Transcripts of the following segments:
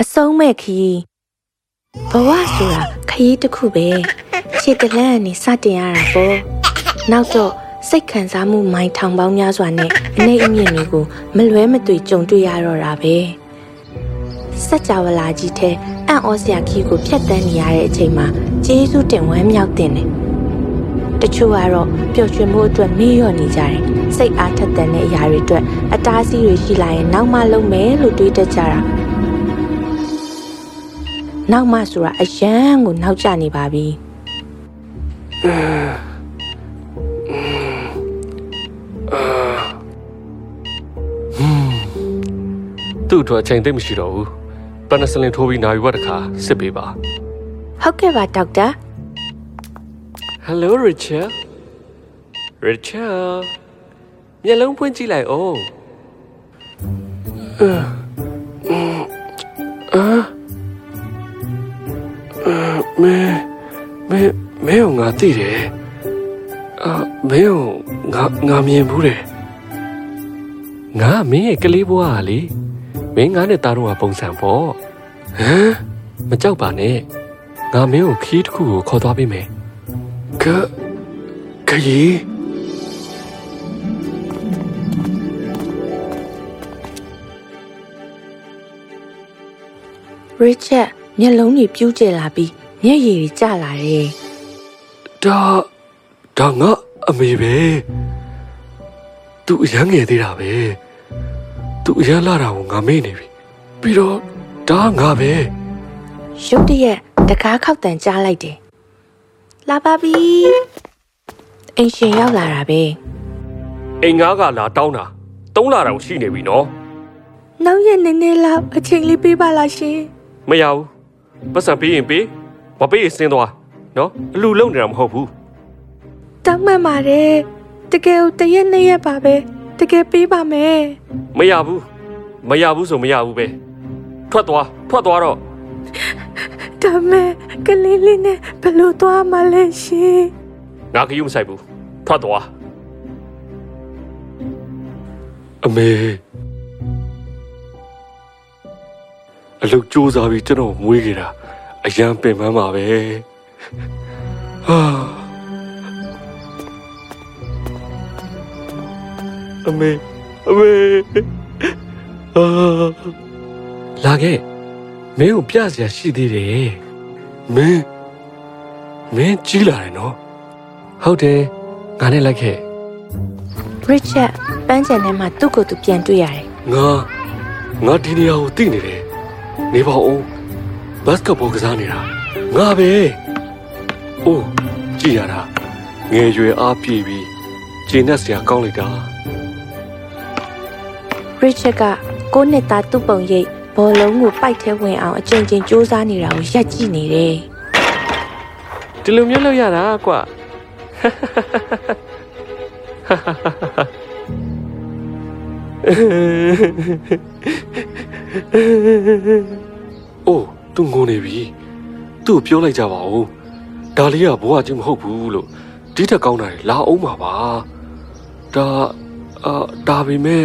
အဆုံးမဲ့ခရီးဘဝဆိုတာခရီးတစ်ခုပဲခြေတလန့်ကနေစတင်ရတာပေါ့နောက်တော့စိတ်ခံစားမှုမိုင်းထောင်ပေါင်းများစွာနဲ့အနေအမြင့်တွေကိုမလွဲမသွေကြုံတွေ့ရတော့တာပဲစัจ java လာကြီးတဲ့အံ့ဩစရာခီးကိုဖျက်ဆီးနေရတဲ့အချိန်မှာကျေးဇူးတင်ဝမ်းမြောက်တင်တယ် တချို့ကတော့ပျော်ရွှင်မှုအတွက်မေ့လျော့နေကြတယ်စိတ်အားထက်သန်တဲ့အရာတွေအတွက်အတားအဆီးတွေရှိလာရင်နောက်မှလုပ်မယ်လို့တွေးတတ်ကြတာနောက်မှဆိုတာအယမ်းကိုနောက်ကျနေပါပြီသူ့အတွက်အချိန်သိပ်မရှိတော့ဘူးပနစလင်ထိုးပြီးနိုင်ဝက်တစ်ခါစစ်ပေးပါဟုတ်ကဲ့ပါဒေါက်တာ Hello Richard Richard မျက်လုံးဖွင့်ကြည့်လိုက်အောင်မဲမဲမဲငါသိတယ်အာမဲငါငါမြင်ဘူးတယ်ငါမင်းရဲ့ကလေးဘွားကလေမင်းငါနဲ့တားတော့ပုံစံပေါ့ဟမ်မကြောက်ပါနဲ့ငါမင်းကိုခီးတစ်ခုကိုခေါ်သွားပေးမယ် ကခရီးရစ်ချက်မျက်လုံးတွေပြူးကျလာပြီးမျက်ရည်တွေကျလာတယ်ဒါဒါငါအမေပဲသူအရန်ငယ်သေးတာပဲသူအရန်လာတာကိုငါမေ့နေပြီပြီးတော့ဒါငါပဲရုတ်တရက်တကားခောက်တန်ကြားလိုက်တယ် လာပါပြီအင်ရှင်ရောက်လာတာပဲအိမ်ငါကလာတောင်းတာသုံးလာတာကိုရှိနေပြီနော်နောက်ရက်နည်းနည်းလောက်အချိန်လေးပေးပါလားရှင်မရဘူးပတ်စံပေးရင်ပေးမပေးရင်စင်းသွားနော်အလူလုံနေတာမဟုတ်ဘူးတောင်းမှန်ပါတယ်တကယ်ကိုတရက်နှစ်ရက်ပါပဲတကယ်ပေးပါမယ်မရဘူးမရဘူးဆိုမရဘူးပဲထွက်သွားထွက်သွားတော့ ဒါမဲ့ကလေးလေးနဲ့ဘယ်လိုသွားမှလဲရှင်ငါကယူမဆိုင်ဘူးထွက်သွားအမေအလုတ်စူးစားပြီးကျွန်တော်မွေးခဲ့တာအရန်ပင်ပန်းပါပဲဟာအမေအမေအာလာခဲ့ မင်းကိုပြစရာရှိသေးတယ်မင်းမင်းကြီးလာတယ်နော်ဟုတ်တယ်ငါနဲ့လိုက်ခဲ့ရစ်ချက်ပန်းချန်ထဲမှာသူ့ကိုယ်သူပြန်တွေ့ရတယ်ငါငါဒီနေရာကိုသိနေတယ်နေပါဦးဘတ်စကတ်ဘောကစားနေတာငါပဲအိုးကြည်ရတာငယ်ရွယ်အားပြည့်ပြီးဂျင်းနဲ့ဆရာကောင်းလိုက်တာရစ်ချက်ကကိုယ့်နှစ်သားသူ့ပုံရိပ် ဘောလုံးကိုပိုက်ထဲဝင်အောင်အချိန်ချင်းစူးစမ်းနေတာကိုရက်ကြည့်နေတယ်ဒီလိုမျိုးလုပ်ရတာကွာအိုးသူငိုနေပြီသူ့ကိုပြောလိုက်ကြပါဦးဒါလေးကဘဝချင်းမဟုတ်ဘူးလို့ဒီထက်ကောင်းတာလေလာအောင်ပါပါဒါအာဒါပေမဲ့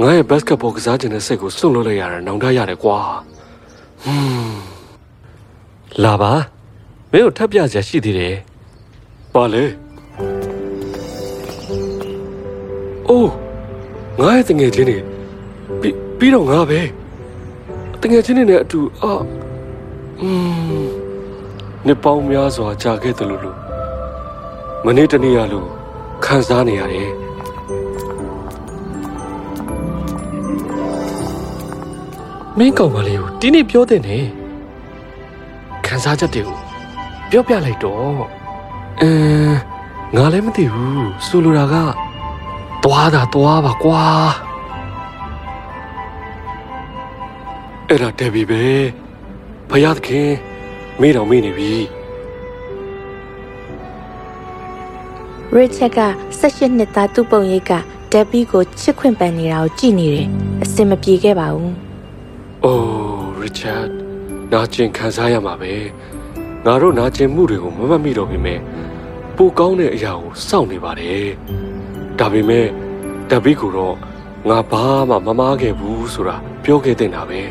ငါရဲ့ဘတ်စကတ်ဘောကစားခြင်းတဲ့စိတ်ကိုစွန့်လွတ်လိုက်ရတာနောင်တရတယ်ကွာဟွန်းလာပါမင်းကိုထပ်ပြစရာရှိသေးတယ်ပါလေအိုးငါရဲ့တငယ်ချင်းနေပြီးပြီးတော့ငါပဲတငယ်ချင်းနေနဲ့အတူအာอืมနေပေါင်းများစွာကြာခဲ့တယ်လို့လို့မနေ့တနေ့ရလို့ခံစားနေရတယ် မင်းကောင်မလေးကိုဒီနေ့ပြောတဲ့နေခံစားချက်တွေကိုပြောပြလိုက်တော့အင်းငါလည်းမသိဘူးဆိုလိုတာကသွားတာသွားပါကွာအဲ့ဒါတက်ပြီပဲဖယားသခင်မေးတော်မေးနေပြီရစ်ချက်က18နှစ်သားသူ့ပုံရိပ်ကဒက်ဘီကိုချစ်ခွင့်ပန်နေတာကိုကြည့်နေတယ်အစင်မပြေခဲ့ပါဘူး အိုးရစ်ချတ်နာကျင်ခံစားရမှာပဲငါတို့နာကျင်မှုတွေကိုမမှတ်မိတော့ပေမဲ့ပိုကောင်းတဲ့အရာကိုစောင့်နေပါတယ်ဒါပေမဲ့ဒ တပည့်ကတော့ငါဘာမှမမားခဲ့ဘူးဆိုတာပြောခဲ့တဲ့နာပဲ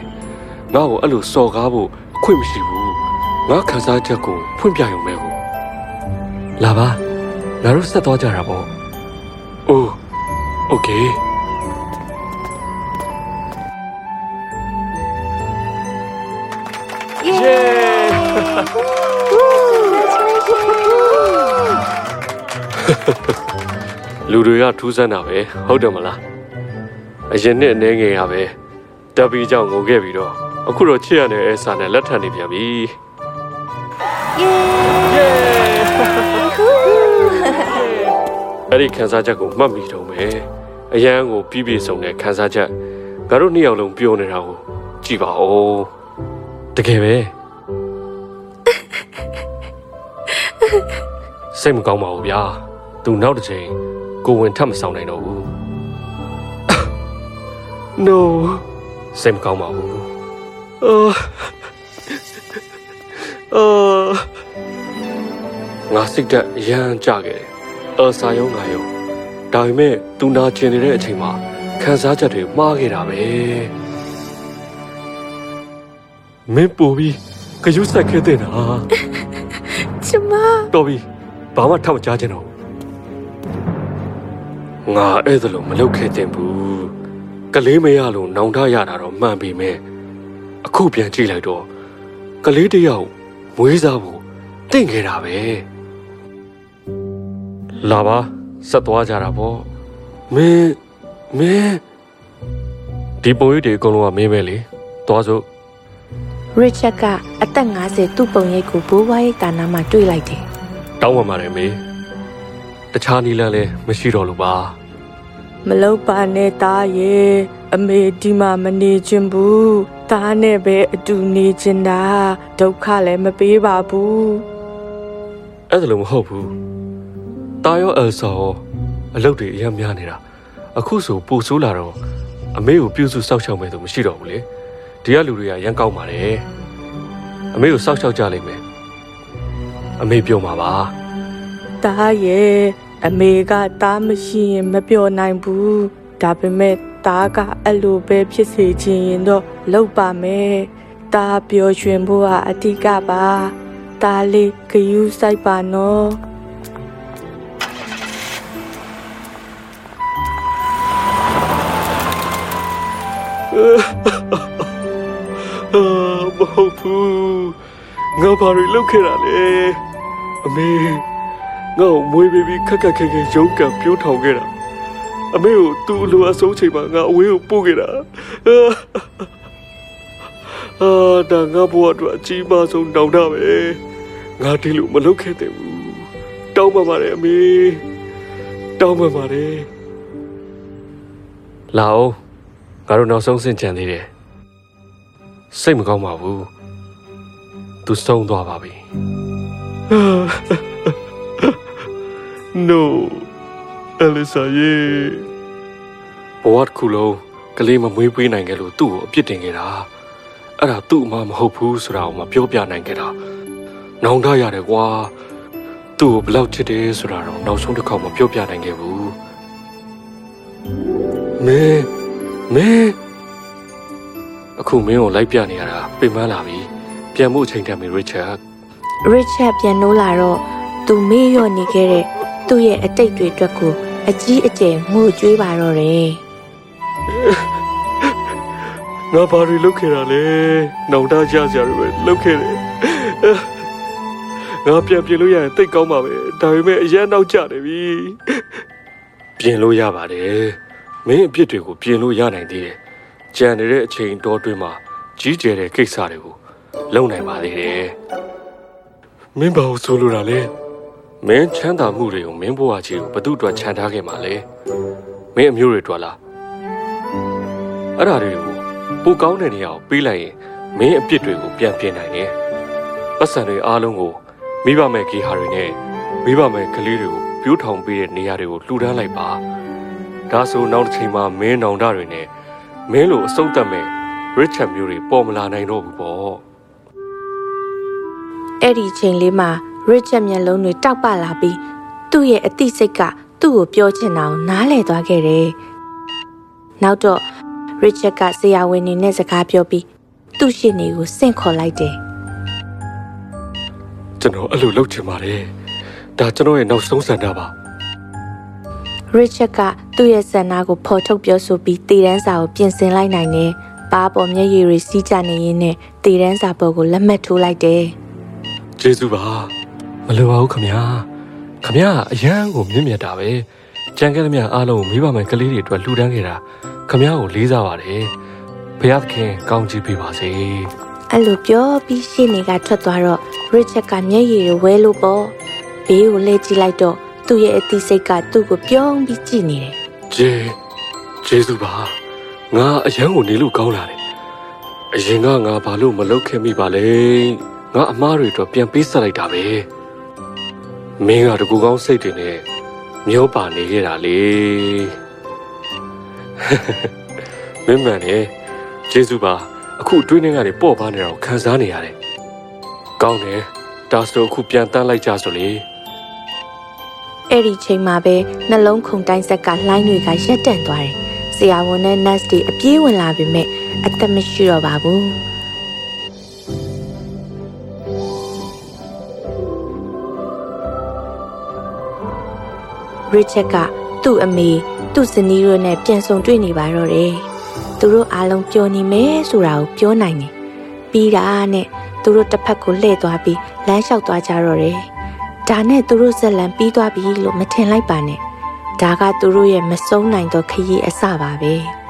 ငါ့ကိုအဲ့လိုစော်ကားဖို့အခွင့်မရှိဘူးငါခံစားချက်ကိုဖွင့်ပြရုံပဲကိုလာပါငါတို့ဆက်သွားကြတာပေါ့အိုးโอเค လူတွေကထူးဆန်းတာပဲဟုတ်တယ်မလားအရင်နှစ်အနေငယ်ရပဲတပ်ပြီးကြောင့်ငိုခဲ့ပြီးတော့အခုတော့ချစ်ရတဲ့အဲစာနဲ့လက်ထပ်နေပြန်ပြီအဲ့ဒီခန်းစားချက်ကိုမှတ်မိတော့မယ်အရန်ကိုပြီးပြည့်စုံတဲ့ခန်းစားချက်ငါတို့နှစ်ယောက်လုံးပြောနေတာကိုကြည့်ပါဦးတကယ်ပဲစိတ်မကောင်းပါဘူးဗျာ သူနောက်တစ်ချိန်ကိုဝင်ထပ်မဆောင်နိုင်တော့ဘူး no စိတ်မကောင်းပါဘူးအာအာငါစိတ်တက်ရမ်းကြခဲ့တယ်အစာယုံငါယုံဒါပေမဲ့သူနာကျင်နေတဲ့အချိန်မှာခံစားချက်တွေမှားခဲ့တာပဲမင်းပူပြီးကြွဆက်ခဲ့တဲ့နာကျမတော်ပြီဘာမှထပ်မကြားချင်တော့ဘူး ငါအဲ့ဒါလို့မလုပ်ခဲ့တင်ဘူးကလေးမရလို့နောင်တရတာတော့မှန်ပေမဲ့အခုပြန်ကြည့်လိုက်တော့ကလေးတစ်ယောက်မွေးစားဖို့တင့်ခဲ့တာပဲလာပါဆက်သွားကြတာပေါ့မင်းမင်းဒီပုံရိပ်တွေအကုန်လုံးကမင်းပဲလေသွားစို့ရစ်ချက်ကအသက်50သူ့ပုံရိပ်ကိုဘိုးဘွားရိပ်တာနာမှာတွေ့လိုက်တယ်တောင်းပန်ပါတယ်မေ တခြားနီလန်းလည်းမရှိတော့လို့ပါမလောက်ပါနဲ့တားရဲ့အမေဒီမှာမနေခြင်းဘူးတားနဲ့ပဲအတူနေခြင်းတာဒုက္ခလည်းမပေးပါဘူးအဲ့ဒါလို့မဟုတ်ဘူး။တာရောအယ်ဆာရောအလုပ်တွေအများများနေတာအခုဆိုပူဆိုးလာတော့အမေကိုပြုစုစောက်ရှောက်မယ်သူမရှိတော့ဘူးလေ။ဒီကလူတွေကရမ်းကောက်ပါတယ်။အမေကိုစောက်ရှောက်ကြလိမ့်မယ်။အမေပြောမှာပါတားရဲ့ အမေကတားမရှိရင်မပြောနိုင်ဘူးဒါပေမဲ့တားကအဲ့လိုပဲဖြစ်စေချင်ရင်တော့လုပ်ပါမယ်တားပျော်ရွှင်ဖို့ဟာအဓိကပါတားလေးဂယူးဆိုင်ပါနော်။အာမဟုတ်ဘူး။ငါဘာတွေလုပ်ခဲ့တာလဲ။အမေ ငါ့ကိုမွေးပေးပြီးခက်ခက်ခဲခဲရုန်းကန်ပြိုးထောင်ခဲ့တာ။အမေကိုသူ့အလိုအဆုံးချိန်မှာငါအဝေးကိုပို့ခဲ့တာ။အာအာဒါငါဘဝအတွက်အကြီးမားဆုံးတောင်းတပဲငါဒီလိုမလုပ်ခဲ့တဲ့ဘူးတောင်းပန်ပါတယ်အမေတောင်းပန်ပါတယ်လာအောင်ငါတို့နောက်ဆုံးဆင့်ကြံသေးတယ်စိတ်မကောင်းပါဘူးသူဆုံးသွားပါပြီ no Elisa ရေဘဝတစ်ခုလုံးကလေးမမွေးပေးနိုင်ခဲ့လို့သူ့ကိုအပြစ်တင်ခဲ့တာအဲ့ဒါသူ့အမမဟုတ်ဘူးဆိုတာကိုမပြောပြနိုင်ခဲ့တာနောင်တရတယ်ကွာသူ့ကိုဘယ်လောက်ချစ်တယ်ဆိုတာတော့နောက်ဆုံးတစ်ခေါက်မပြောပြနိုင်ခဲ့ဘူးမင်းမင်းအခုမင်းကိုလိုက်ပြနေရတာပြင်ပန်းလာပြီပြန်မှုအချိန်တန်ပြီရစ်ချတ်ရစ်ချက်ပြန်နိုးလာတော့သူမေ့လျော့နေခဲ့တဲ့ သူ့ရဲ့အတိတ်တွေအတွက်ကိုအကြီးအကျယ်ငိုကြွေးပါတော့တယ်ငါဘာတွေလုပ်ခဲ့တာလဲနောင်တကြစရာတွေပဲလုပ်ခဲ့တယ်ငါပြန်ပြင်လို့ရရင်တိတ်ကောင်းပါပဲဒါပေမဲ့အရန်နောက်ကျနေပြီပြင်လို့ရပါတယ်မင်းအပြစ်တွေကိုပြင်လို့ရနိုင်သေးတယ်ကြံနေတဲ့အချိန်တော်တွင်းမှာကြီးကျယ်တဲ့ကိစ္စတွေကိုလုပ်နိုင်ပါသေးတယ်မင်းဘာလို့ဆိုလိုတာလဲ မင်းချမ်းသာမှုတွေကိုမင်းဘဝကြီးကိုဘသူ့အတွက်ခြံထားခဲ့မှာလဲမင်းအမျိုးတွေအတွက်လားအဲ့ဒါတွေကိုပိုကောင်းတဲ့နေရာကိုပေးလိုက်ရင်မင်းအပြစ်တွေကိုပြန်ပြင်နိုင်တယ်။ပတ်စံတွေအားလုံးကိုမိဘမဲ့ဂေဟာတွေနဲ့မိဘမဲ့ကလေးတွေကိုပြိုးထောင်ပေးတဲ့နေရာတွေကိုလှူဒန်းလိုက်ပါ။ဒါဆိုနောက်တစ်ချိန်မှာမင်းနောင်တတွေနဲ့မင်းလိုအဆုံးသတ်မဲ့ရစ်ချတ်မျိုးတွေပေါ်မလာနိုင်တော့ဘူးပေါ့အဲ့ဒီချိန်လေးမှာ ရစ်ချက်မျက်လုံးတွေတောက်ပလာပြီးသူ့ရဲ့အသိစိတ်ကသူ့ကိုပြောချင်တာကိုနားလည်သွားခဲ့တယ်နောက်တော့ရစ်ချက်ကဆရာဝန်နေနဲ့စကားပြောပြီးသူ့ရှစ်နေကိုစင့်ခေါ်လိုက်တယ်ကျွန်တော်အဲ့လိုလုပ်ချင်ပါတယ်ဒါကျွန်တော်ရဲ့နောက်ဆုံးဆန္ဒပါရစ်ချက်ကသူ့ရဲ့ဆန္ဒကိုဖော်ထုတ်ပြောဆိုပြီးတည်တန်းစာကိုပြင်ဆင်လိုက်နိုင်တယ်။ပါပေါ်မျက်ရည်တွေစီးကျနေရင်းနဲ့တည်တန်းစာပေါ်ကိုလက်မှတ်ထိုးလိုက်တယ်ကျေးဇူးပါ မလိုပါဘူးခမညာခမညာအရန်ကိုမြင့်မြတ်တာပဲကြံခဲ့သမျှအားလုံးကိုမိဘမယ်ကလေးတွေအတွက်လှူဒန်းခဲ့တာခမညာကိုလေးစားပါတယ်ဘုရားသခင်ကောင်းချီးပေးပါစေ။အဲ့လိုပြောပြီးရှေ့နေကထွက်သွားတော့ရစ်ချက်ကမျက်ရည်တွေဝဲလို့ပေါ့။ဘေးကိုလှည့်ကြည့်လိုက်တော့သူ့ရဲ့အသီးစိတ်ကသူ့ကိုပြုံးပြီးကြည့်နေတယ်ကျေကျေးဇူးပါငါအရန်ကိုနေလို့ကောင်းလာတယ်အရင်ကငါဘာလို့မလုပ်ခဲ့မိပါလဲငါအမားတွေအတွက်ပြန်ပေးဆက်လိုက်တာပဲ မင်းကတကူကောင်းစိတ်တွေနဲ့မျောပါနေခဲ့တာလေမင်းမှန်တယ်ကျေးဇူးပါအခုအတွင်းထဲကနေပေါ့ပါနေတာကိုခံစားနေရတယ်ကောင်းတယ်ဒါဆိုအခုပြန်တန်းလိုက်ကြဆိုလေ။အဲ့ဒီချိန်မှာပဲနှလုံးခုန်တိုင်းဆက်ကလှိုင်းတွေကရက်တန့်သွားတယ်။ဆရာဝန်နဲ့ nurse တွေအပြေးဝင်လာပေမဲ့အသက်မရှိတော့ပါဘူး။ ရစ်ချက်ကသူ့အမေသူ့ဇနီးတို့နဲ့ပြန်ဆုံတွေ့နေပါတော့တယ်။သူတို့အားလုံးပျော်နေမယ်ဆိုတာကိုပြောနိုင်တယ်။ပြီးတာနဲ့သူတို့တစ်ဖက်ကိုလှည့်သွားပြီးလမ်းလျှောက်သွားကြတော့တယ်။ဒါနဲ့သူတို့ဇက်လန်ပြီးသွားပြီလို့မထင်လိုက်ပါနဲ့။ဒါကသူတို့ရဲ့မဆုံးနိုင်သောခရီးအစပါပဲ။